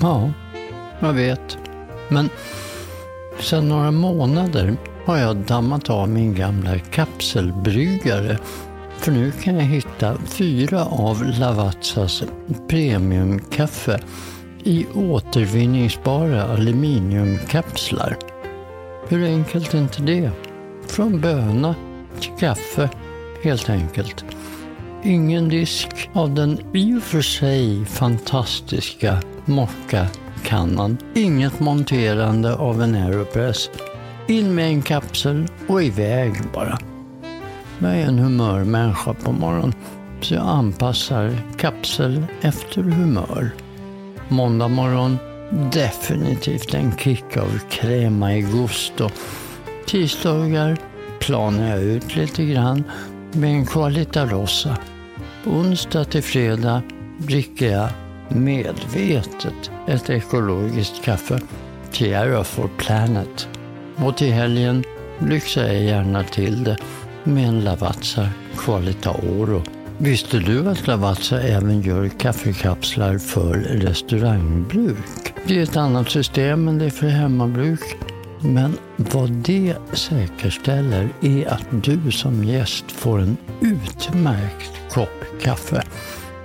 Ja, jag vet. Men sedan några månader har jag dammat av min gamla kapselbryggare för nu kan jag hitta fyra av Lavazzas premiumkaffe i återvinningsbara aluminiumkapslar. Hur enkelt är inte det? Från böna till kaffe, helt enkelt. Ingen disk av den i och för sig fantastiska mockakannan. Inget monterande av en Aeropress. In med en kapsel och iväg bara. Jag är en humörmänniska på morgonen, så jag anpassar kapsel efter humör. Måndag morgon, definitivt en kick av crema i gusto. Tisdagar planar jag ut lite grann med en Qualita Rossa. Onsdag till fredag dricker jag medvetet ett ekologiskt kaffe, Tierra for Planet. Och till helgen lyxar jag gärna till det med en Lavazza Qualita Oro. Visste du att Lavazza även gör kaffekapslar för restaurangbruk? Det är ett annat system än det är för hemmabruk. Men vad det säkerställer är att du som gäst får en utmärkt kopp kaffe.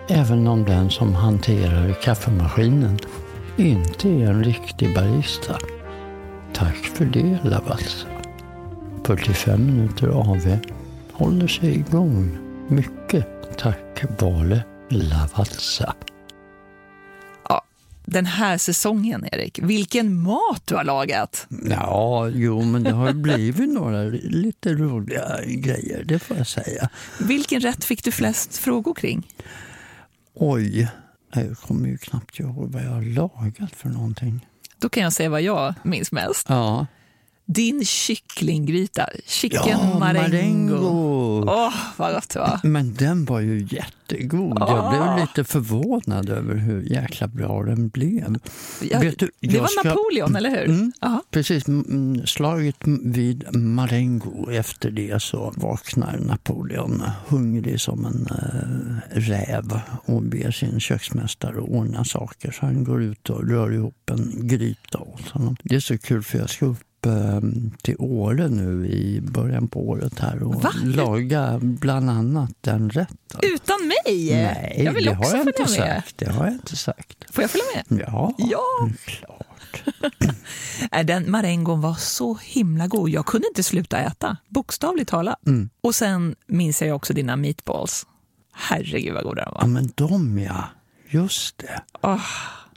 Även om den som hanterar kaffemaskinen inte är en riktig barista. Tack för det Lavazza. 45 minuter AV håller sig igång mycket tack vare Lavazza. Ja, den här säsongen, Erik, vilken mat du har lagat! Ja, jo, men det har blivit några lite roliga grejer, det får jag säga. Vilken rätt fick du flest frågor kring? Oj, jag kommer ju knappt ihåg vad jag har lagat för någonting. Då kan jag säga vad jag minns mest. Ja. Din kycklinggryta, chicken ja, marengo. Åh, oh, vad gott det var. Men den var ju jättegod. Oh. Jag blev lite förvånad över hur jäkla bra den blev. Ja, du, det var ska... Napoleon, eller hur? Mm, precis. Slaget vid Marengo. Efter det så vaknar Napoleon hungrig som en äh, räv och ber sin köksmästare ordna saker. Så han går ut och rör ihop en gryta åt honom. Det är så kul för jag ska upp Ehm, till Åre nu i början på året här och Va? laga bland annat den rätten. Utan mig? Nej, jag vill det också har jag inte med. sagt. Det har jag inte sagt. Får jag följa med? Ja, ja. klart. den marengon var så himla god. Jag kunde inte sluta äta, bokstavligt talat. Mm. Och sen minns jag också dina meatballs. Herregud vad goda de var. Ja, men de ja. Just det. Oh.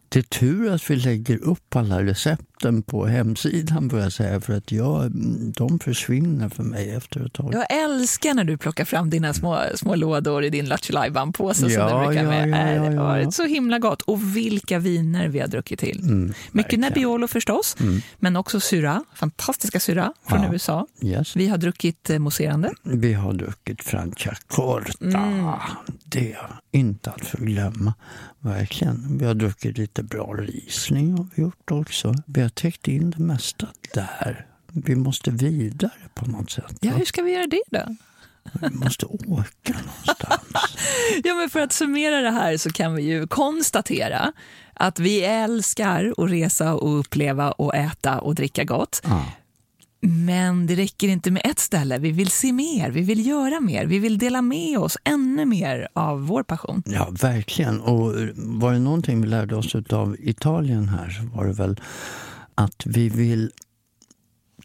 Det är tur att vi lägger upp alla recept botten på hemsidan får jag säga, för att jag, de försvinner för mig efter ett tag. Jag älskar när du plockar fram dina små, små lådor i din Lattjo Lajban-påse Ja, som du brukar ja, med. ja, Äh, ja, Det har varit så himla gott. Och vilka viner vi har druckit till. Mycket Mm. Mm. Nebbiolo förstås, men också Syrah, fantastiska Syrah från. USA. Yes. Vi har druckit eh, mousserande. Vi har druckit Franciacorta. Mm. Det inte att förglömma. Verkligen. Vi har druckit lite bra Riesling har vi gjort också. Vi har täckt in det mesta där. Vi måste vidare på något sätt. Ja, hur ska vi göra det då? Vi måste åka någonstans. Ja, men för att summera det här så kan vi ju konstatera att vi älskar att resa och uppleva och äta och dricka gott. Ja. Men det räcker inte med ett ställe. Vi vill se mer, vi vill göra mer, vi vill dela med oss ännu mer av vår passion. Ja, verkligen. Och var det någonting vi lärde oss av Italien här så var det väl att vi vill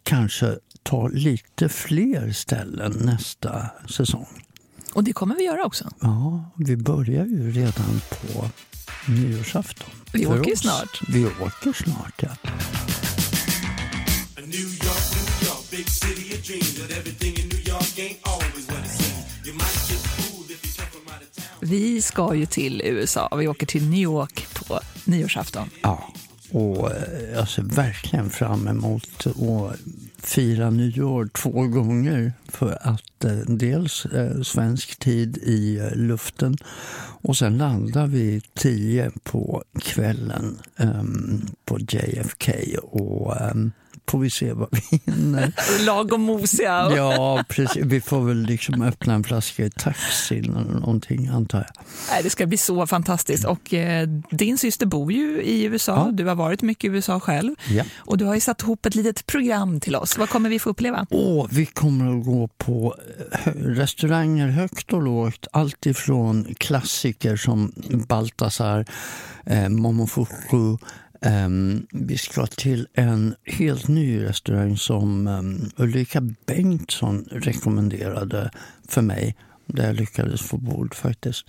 kanske ta lite fler ställen nästa säsong. Och det kommer vi göra också. Ja, vi börjar ju redan på nyårsafton. Vi För åker oss. snart. Vi åker snart, ja. Vi ska ju till USA. Vi åker till New York på nyårsafton. ja. Och eh, jag ser verkligen fram emot att fira nyår två gånger. För att eh, dels eh, svensk tid i eh, luften och sen landar vi tio på kvällen ehm, på JFK. Och ehm, får vi se vad vi hinner. Lagom mosiga. Ja, precis. Vi får väl liksom öppna en flaska i taxin eller någonting, antar jag. Nej, Det ska bli så fantastiskt. Och eh, din syster bor ju i USA. Ja. Du har varit mycket i USA själv. Ja. Och du har ju satt ihop ett litet program till oss. Vad kommer vi få uppleva? Och vi kommer att gå på eh, restauranger högt och lågt. Allt ifrån klassiker som Baltasar, eh, Momofuku. Um, vi ska till en helt ny restaurang som um, Ulrika Bengtsson rekommenderade för mig. Där jag lyckades få bord faktiskt.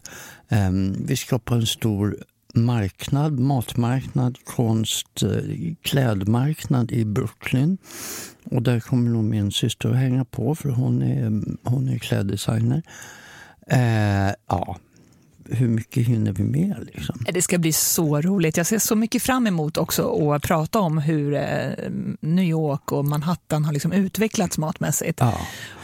Um, vi ska på en stor marknad, matmarknad, konst, eh, klädmarknad i Brooklyn. Och där kommer nog min syster att hänga på för hon är, hon är kläddesigner. Uh, ja, hur mycket hinner vi med liksom? Det ska bli så roligt. Jag ser så mycket fram emot också att prata om hur eh, New York och Manhattan har liksom utvecklats matmässigt. Ja.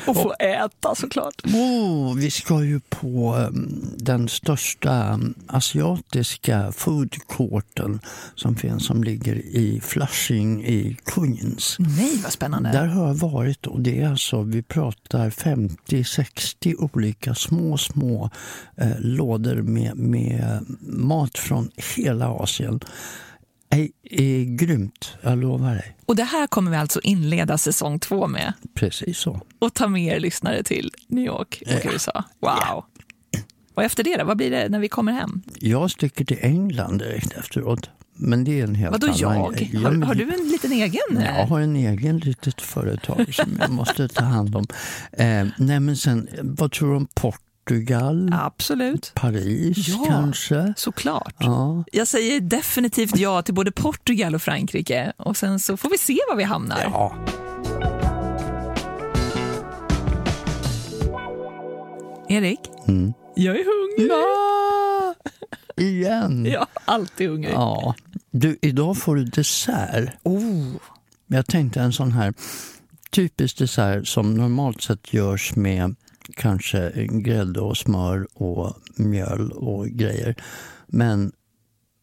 Och få äta såklart. Oh, vi ska ju på um, den största um, asiatiska food courten som finns som ligger i Flushing i Queens. Nej, vad spännande. Där har jag varit och det är alltså, vi pratar 50-60 olika små, små eh, lådor med, med mat från hela Asien. Det är grymt, jag lovar dig. Och det här kommer vi alltså inleda säsong två med. Precis så. Och ta med er lyssnare till New York och Ja. USA. Wow! Och efter det då? Vad blir det när vi kommer hem? Jag sticker till England direkt efteråt. Men det är en helt Vadå annan jag? grej. Ja, Har, har du en liten egen? Jag har en egen litet företag som jag måste ta hand om. Eh, nej men sen, vad tror du om Portugal? Absolut. Paris Ja. kanske? Såklart. Ja. Jag säger definitivt ja till både Portugal och Frankrike. Och sen så får vi se var vi hamnar. ja. Erik, Mm. jag är hungrig. Ja! Igen? Är alltid hungrig. Ja. Du, idag får du dessert. Oh. Jag tänkte en sån här typisk dessert som normalt sett görs med kanske grädde och smör och mjöl och grejer. Men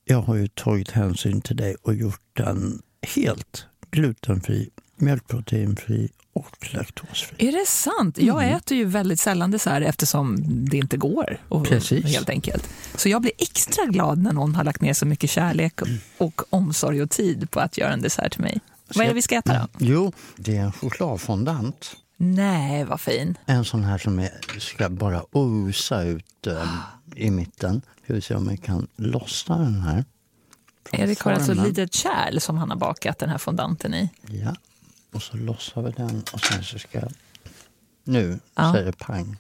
jag har ju tagit hänsyn till dig och gjort den helt glutenfri, mjölkproteinfri och laktosfri. Är det sant? Jag äter ju väldigt sällan dessert eftersom det inte går. Och, Precis. Helt enkelt. Så jag blir extra glad när någon har lagt ner så mycket kärlek och, och omsorg och tid på att göra en dessert till mig. Vad är det vi ska äta då? Jo, det är en chokladfondant. Nej, vad fin. En sån här som är, ska bara osa ut eh, i mitten. Ska vi se om vi kan lossna den här. Erik har alltså ett litet kärl som han har bakat den här fondanten i. Ja, och så lossar vi den och sen så ska jag... Nu Ja. säger pang.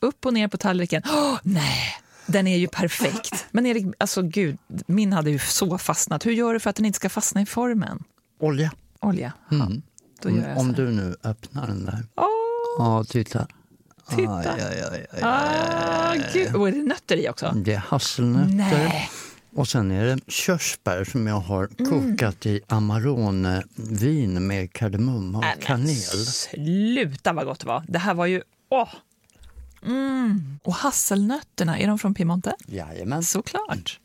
Upp och ner på tallriken. Åh, nej! Den är ju perfekt. Men Erik, alltså gud, min hade ju så fastnat. Hur gör du för att den inte ska fastna i formen? Olja. Olja? Ja, då gör Om, jag om du nu öppnar den där. Ja, titta. Titta. Aj, aj, aj, aj, ah, gud. Och är det nötter i också? Det är hasselnötter. Nej. Och sen är det körsbär som jag har Mm. kokat i Amarone-vin med kardemumma och Nej, men kanel. Sluta vad gott det var. Det här var ju... Åh. Mm. Och hasselnötterna, är de från Piemonte? Jajamän. Såklart.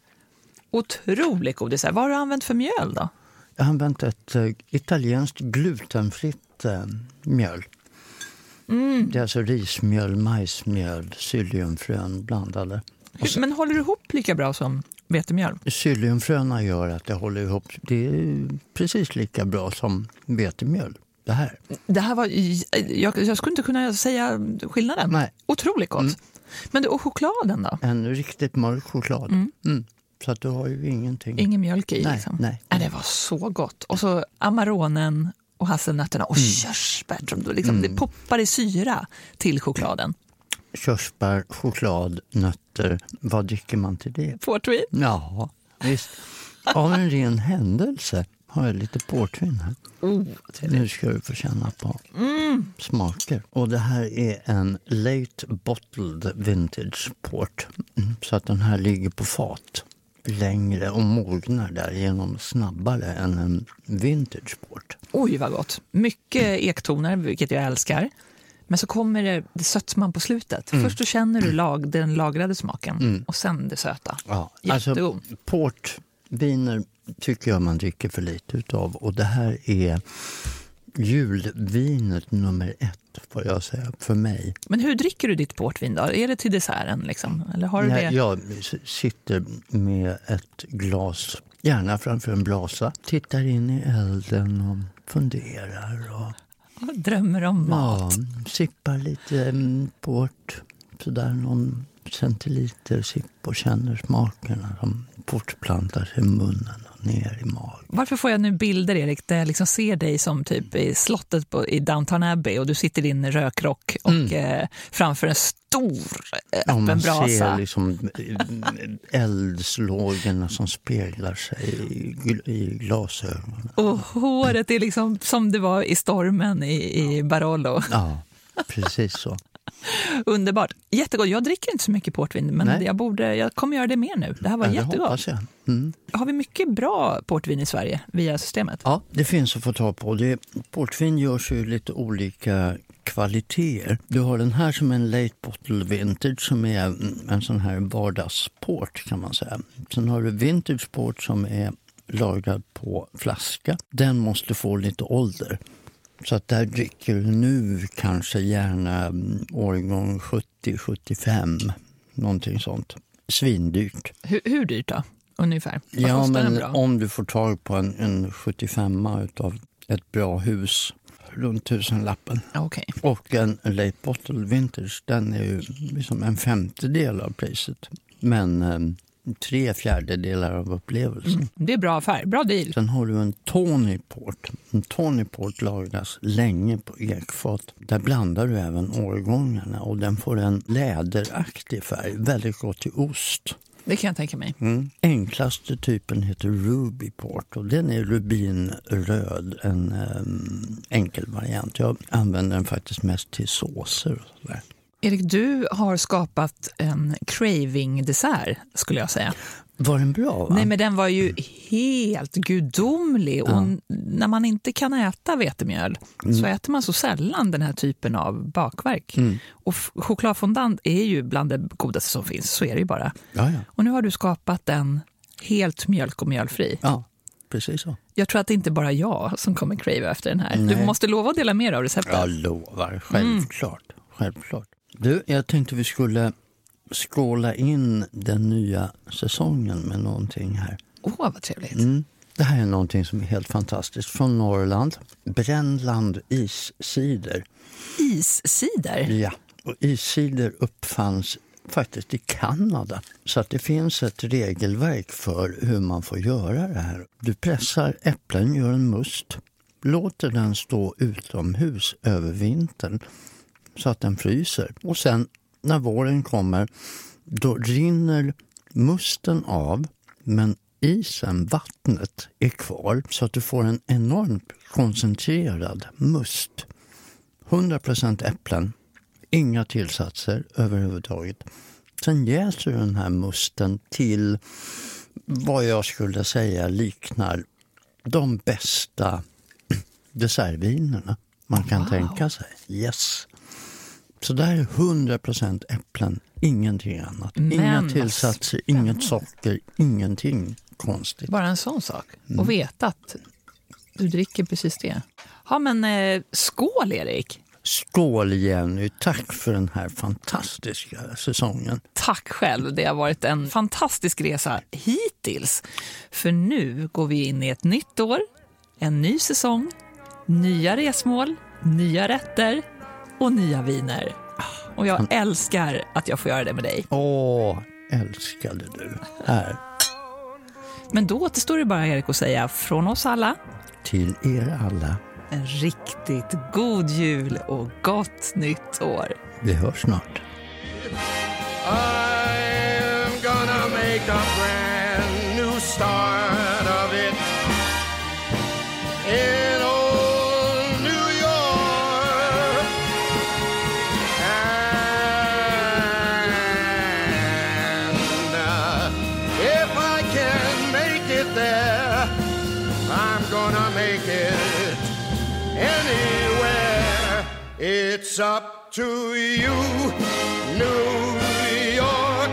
Otroligt god dessert. Vad har du använt för mjöl då? Jag har använt ett eh, italienskt glutenfritt eh, mjöl. Mm. Det är alltså rismjöl, majsmjöl, psylliumfrön blandade. Hur, men håller du ihop lika bra som vetemjöl? Psylliumfröna gör att det håller ihop. Det är precis lika bra som vetemjöl. Det här. Det här var, jag, jag skulle inte kunna säga skillnaden. Nej. Otroligt gott. Men du, och chokladen då? En riktigt mörk choklad. Mm. Så att du har ju ingenting. Ingen mjölk i? Nej, liksom. nej. det var så gott. Och så amaronen och hasselnötterna och Mm. körsbär. Som då liksom, Det poppar i syra till chokladen. Körsbär, choklad, nötter. Vad dricker man till det? Portvin. Ja, visst. Av en ren händelse har jag lite portvin här. Oh, Nu ska du få känna på smaker. Och det här är en late bottled vintage port. Mm, Så att den här ligger på fat längre och mognar därigenom snabbare än en vintage port. Oj, vad gott. Mycket ektoner, vilket jag älskar. Men så kommer det, det sötman på slutet. Först så känner du lag, den lagrade smaken och sen det söta. Ja, Jättegod. alltså, portviner tycker jag man dricker för lite utav och det här är julvinet nummer ett får jag säga, för mig. Men hur dricker du ditt portvin då? Är det till desserten liksom? Eller har du Nej, det? jag sitter med ett glas, gärna framför en brasa, tittar in i elden och funderar och Drömmer om mat? ja, sippar lite mm, port, sådär någon centiliter sipp och känner smakerna som fortplantar sig i munnen och ner i magen. Varför får jag nu bilder, Erik, där jag liksom ser dig som typ i slottet på, i Downton Abbey och du sitter i din rökrock och eh, framför en stor eh, Ja, öppen man brasa. ser liksom eh, eldslågorna som speglar sig i, i glasögonen. Och håret är liksom som det var i stormen i, i Barolo. Ja, precis så. Underbart. Jättegott. Jag dricker inte så mycket portvin, men Nej. jag, borde, jag kommer göra det mer nu. Det här var Ja, jättegott. Mm. Har vi mycket bra portvin i Sverige via systemet? Ja, det finns att få tag på. Det, portvin görs ju lite olika kvaliteter. Du har den här som är en late bottle vintage som är en sån här vardagsport kan man säga. Sen har du vintage port som är lagrad på flaska. Den måste få lite ålder. Så att där dricker du nu kanske gärna mm, årgång 70-75, någonting sånt. Svindyrt. Hur, hur dyrt då? Ungefär? Vad Ja, men om du får tag på en, en 75 utav ett bra hus runt tusenlappen. Okej. Och en late bottle vintage, den är ju liksom en femtedel av priset. Men eh, tre fjärdedelar av upplevelsen. Det är bra affär. Bra deal. Sen har du en Tony Port. En Tony Port lagras länge på ekfat. Där blandar du även årgångarna och den får en läderaktig färg. Väldigt gott till ost. Det kan jag tänka mig. Mm. Enklaste typen heter Ruby Port och den är rubinröd, en em, enkel variant. Jag använder den faktiskt mest till såser och sådär. Erik, du har skapat en craving-dessert, skulle jag säga. Var den bra? Va? Nej, men den var ju helt gudomlig. Och när man inte kan äta vetemjöl så äter man så sällan den här typen av bakverk. Och f- chokladfondant är ju bland det godaste som finns, så är det ju bara. Ja, ja. Och nu har du skapat den helt mjölk och mjölfri. ja, precis så. Jag tror att det inte bara jag som kommer crave efter den här. Du Nej. måste lova att dela med dig av receptet. Jag lovar, självklart. självklart. Du, jag tänkte vi skulle skåla in den nya säsongen med någonting här. Åh, vad trevligt. Mm. Det här är någonting som är helt fantastiskt. Från Norrland. Brännland iscider. Iscider. Ja, och iscider uppfanns faktiskt i Kanada. Så att det finns ett regelverk för hur man får göra det här. Du pressar äpplen, gör en must, låter den stå utomhus över vintern så att den fryser. Och sen när våren kommer då rinner musten av men isen, vattnet, är kvar så att du får en enormt koncentrerad must. 100% äpplen, inga tillsatser överhuvudtaget. Sen jäser du den här musten till vad jag skulle säga liknar de bästa dessertvinerna man kan tänka sig. Yes. Så där är 100% äpplen, ingenting annat. Men Inga tillsatser, inget socker, ingenting konstigt. Bara en sån sak. Mm. Och veta att du dricker precis det. Ja, men eh, skål Erik! Skål Jenny, tack för den här fantastiska säsongen. Tack själv, det har varit en fantastisk resa hittills. För nu går vi in i ett nytt år, en ny säsong, nya resmål, nya rätter och nya viner. Och jag älskar att jag får göra det med dig. Åh, älskade du. Här, Men då återstår det bara Erik att säga från oss alla till er alla. en riktigt god jul och gott nytt år. Vi hörs snart. It's up to you, New York,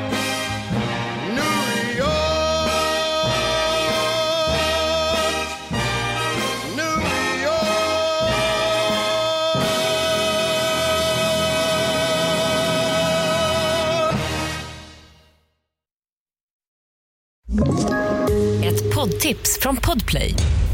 New York, New York. Ett poddtips från Podplay.